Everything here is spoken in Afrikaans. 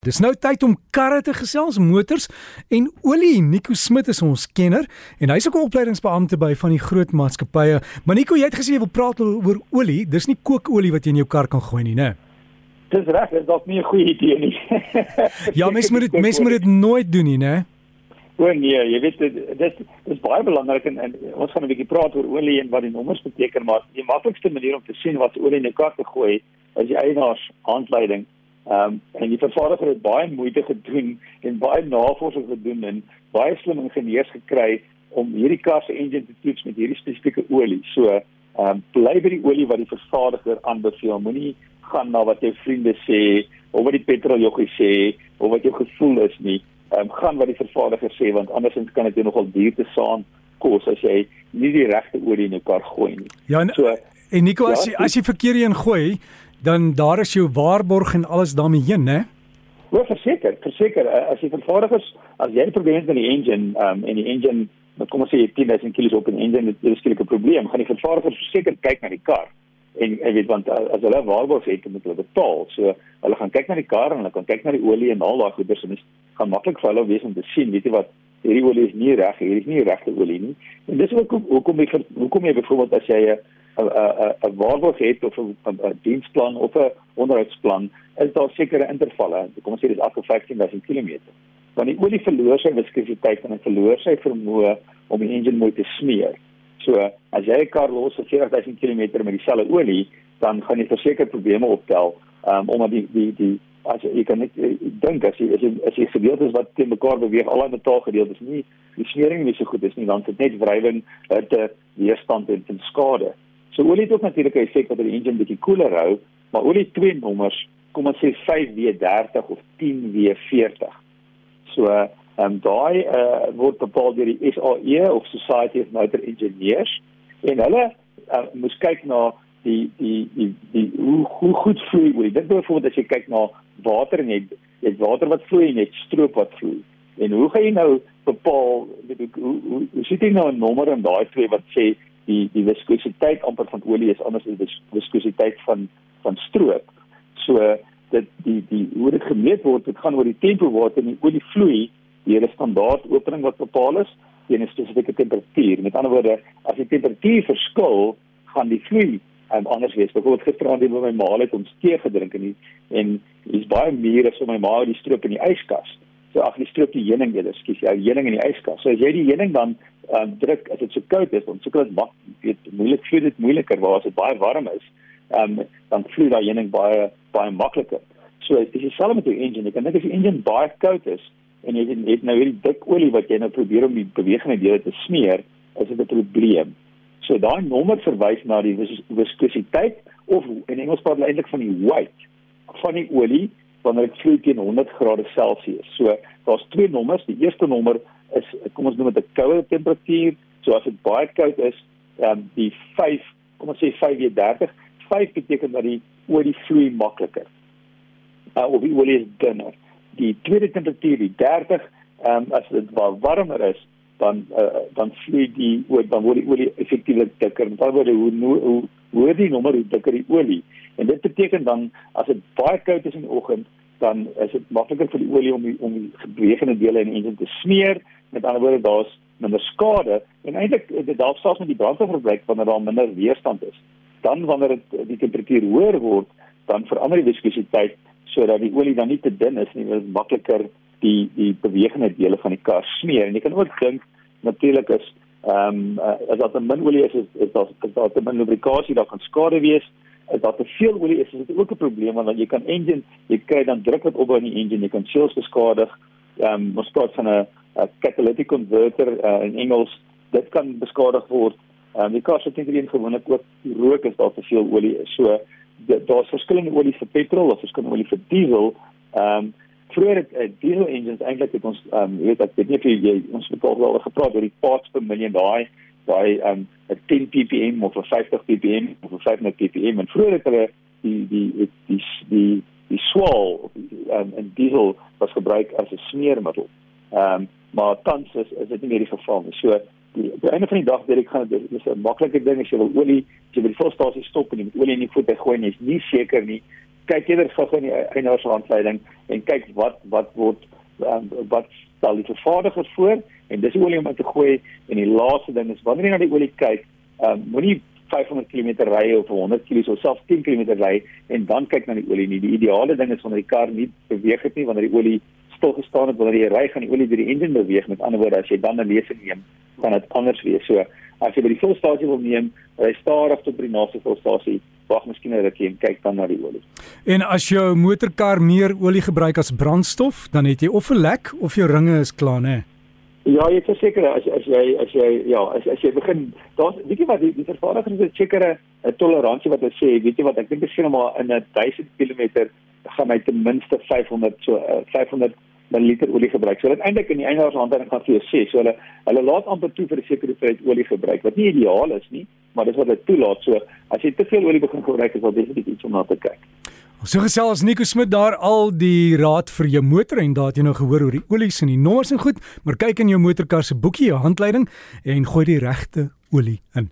Dis nou tyd om karre te gesels, motors en olie. Nico Smit is ons kenner en hy's ook 'n opleidingsbeampte by van die groot maatskappye. Maar Nico, jy het gesê jy wil praat oor olie. Dis nie kookolie wat jy in jou kar kan gooi nie, né? Dis reg, dit is dalk nie 'n goeie idee nie. ja, mens moet dit mens moet dit nooit doen nie, né? O nee, jy weet dit dis dis baie belangrik en, en ons gaan 'n bietjie praat oor olie en wat die nommers beteken, maar die maklikste manier om te sien wat olie in 'n kar te gooi is die eienaars handleiding Ehm um, en die vervaardiger het baie moeite gedoen en baie navorsing gedoen en baie slim ingenieurs gekry om hierdie kar se engine te toets met hierdie spesifieke olie. So ehm um, bly by die olie wat die vervaardiger aanbeveel. Moenie gaan na wat jou vriende sê of wat die petroljoggie sê of wat jou gevoel is nie. Ehm um, gaan wat die vervaardiger sê want andersins kan dit jou nogal duur te saam kos as jy nie die regte olie in jou kar gooi nie. Ja, en, so en Nico ja, as jy as jy verkeer in gooi dan daar is jou waarborg en alles daarmee heen, né? Ja, verseker, verseker. Eh, as jy vervaardig is, as jy 'n probleem het met die engine, ehm um, en die engine, dan kom ons sê jy 10000 kg op 'n engine, dit is skielik 'n probleem. Gaan die vervaardiger verseker kyk na die kar. En jy weet want eh, as hulle waarborg het, moet hulle betaal. So hulle gaan kyk na die kar en hulle kan kyk na die olie en al daai goeders en dit gaan maklik vir hulle wees om te sien, weet jy wat, hierdie olie is nie reg, hier is nie regte olie nie. En dis ook hoekom jy hoekom jy byvoorbeeld as jy 'n 'n waarborg het of 'n diensplan of 'n onderhoudsplan, is daar sekere intervalle. Kom ons sê dis elke 15000 km. Want die olie verloor sy viskositeit en hy verloor sy vermoë om die engine mooi te smeer. So as jy 'n kar los vir 40000 km met dieselfde olie, dan gaan jy verseker probleme optel, um, omdat die die die as jy kan net dink as jy as jy jy gedeeltes wat teen mekaar beweeg, al die metaalgedeeltes nie die smering nie so goed is nie, dan het net wrywing, hitte, weerstand en, en skade. So olie het ook natuurlik 'n effek wat die engine bietjie koeler hou, maar olie twee nommers, kom ons sê 5W30 of 10W40. So ehm um, daai uh, word bepaal deur die SAE of Society of Motor Engineers en hulle uh, moet kyk na die die die die hoe, hoe goed vloei olie. Dit byvoorbeeld as jy kyk na water en jy jy water wat vloei en jy stroop wat vloei. En hoe gaan jy nou bepaal hoe hoe, hoe, hoe sit jy nou 'n nommer in daai twee wat sê die die viskositeit amper van olie is anders as die viskositeit van van stroop. So dit die die hoe dit gemeet word, dit gaan oor die tempo waarin die olie vloei deur 'n standaard opening wat bepaal is teen 'n spesifieke temperatuur. Met ander woorde, as die temperatuur verskil, gaan die vloei en anders wees. Byvoorbeeld gisteraand het my ma net ons tee gedrink en die, en dis baie meer as om my ma die stroop in die yskas. So ag, die stroop die heuning eerder, skus, ja, heuning in die yskas. So as jy die heuning dan um, druk as dit so koud is, dan sukkel dit mak weet moeilik vloei dit moeiliker waar as dit baie warm is. Ehm um, dan vloei daai heuning baie baie makliker. So as jy self met jou engine, ek dink as die engine baie koud is en jy het nou hierdie dik olie wat jy nou probeer om die bewegende dele te smeer, is dit 'n probleem. So daai nommer verwys na die vis viskositeit of in Engels praat hulle eintlik van die weight van die olie wanneer dit vloei teen 100 grade Celsius. So daar's twee nommers. Die eerste nommer is kom ons noem dit 'n koue temperatuur. So as dit baie koud is, ehm um, die 5, kom ons sê 5:30, 5 beteken dat die olie vloei makliker. Uh of die olie is dunner. Die tweede temperatuur, die 30, ehm um, as dit baie warmer is, dan uh, dan vloei die olie dan word die olie effektiewelik dikker. Met ander woorde, hoe hoe hoe die nommer hoe dikker die olie. En dit beteken dan as dit baie koud is in die oggend, dan is dit makliker vir die olie om die, om die bewegende dele in die engine te smeer met ander woorde daar's minder skade en eintlik dit dalk selfs met die brandstofverbruik wanneer daar minder weerstand is. Dan wanneer dit die temperatuur hoër word, dan verander die viskositeit sodat die olie dan nie te dun is nie, dit is makliker die die bewegende dele van die kar smeer. En jy kan ook dink natuurlik is ehm um, uh, as daar te min olie is, is, is daar is daar te min lubrikasie, daar kan skade wees. As daar te veel olie is, is dit ook 'n probleem want jy kan engine, jy kry dan druk wat op in die engine, jy kan seals beskadig. Ehm um, ons praat van 'n 'n catalytic converter uh, in Engels dit kan beskadig word. Ehm um, die kar se teen gewoonlik ook rook as daar te veel olie is. So daar's verskillende olies vir petrol of verskillende olie vir diesel. Ehm um, vroeër het uh, diesel engines eintlik het ons ehm um, weet ek weet nie of jy ons het al wel gepraat oor die parts per million daai daai ehm um, 'n 10 ppm of 'n 50 ppm of 'n 500 ppm en vroeër het hulle die die die die die die swaal um, in diesel was gebruik as 'n smeermiddel. Ehm um, maar tans is is dit nie meer die geval nie. So die die einde van die dag weet ek gaan dit is 'n maklike ding as jy wil olie, as jy by die volstasie stop en jy moet olie in die voet gooi en jy's nie seker nie, kyk eerder gou in die eienaarsaanleiding en kyk wat wat word um, wat stel die vervaardiger voor en dis olie om in te gooi en die laaste ding is wanneer jy na die olie kyk, um, moenie 500 km ry of 100 km of selfs 10 km ry en dan kyk na die olie nie. Die ideale ding is wanneer die kar nie beweeg het nie, wanneer die olie stil gestaan het, wanneer jy ry gaan die olie deur die engine beweeg. Met ander woorde, as jy dan 'n lesing neem, kan dit anders wees. So, as jy by die volstasie wil neem, ry stadig tot by die naaste volstasie, wag miskien 'n rukkie en kyk dan na die olie. En as jou motorkar meer olie gebruik as brandstof, dan het jy of 'n lek of jou ringe is klaar, né? Ja, jy is seker as as jy as jy ja, as as jy begin, daar's weet jy wat die, die vervaardiger het sekere 'n toleransie wat hulle sê, weet jy wat, ek dink miskien maar in 'n 1000 km gaan hy ten minste 500 so uh, 500 ml olie gebruik. So dit eintlik in die eienaarshande gaan vir jou sê, so hulle hulle laat amper toe vir 'n sekere tyd olie gebruik wat nie ideaal is nie, maar dis wat hulle toelaat. So as jy te veel olie begin gebruik, is dit definitief iets om na te kyk. So gesels Nico Smit daar al die raad vir jou motor en daar het jy nou gehoor oor die olies en die nommers en goed, maar kyk in jou motorkar se boekie, jou handleiding en gooi die regte olie in.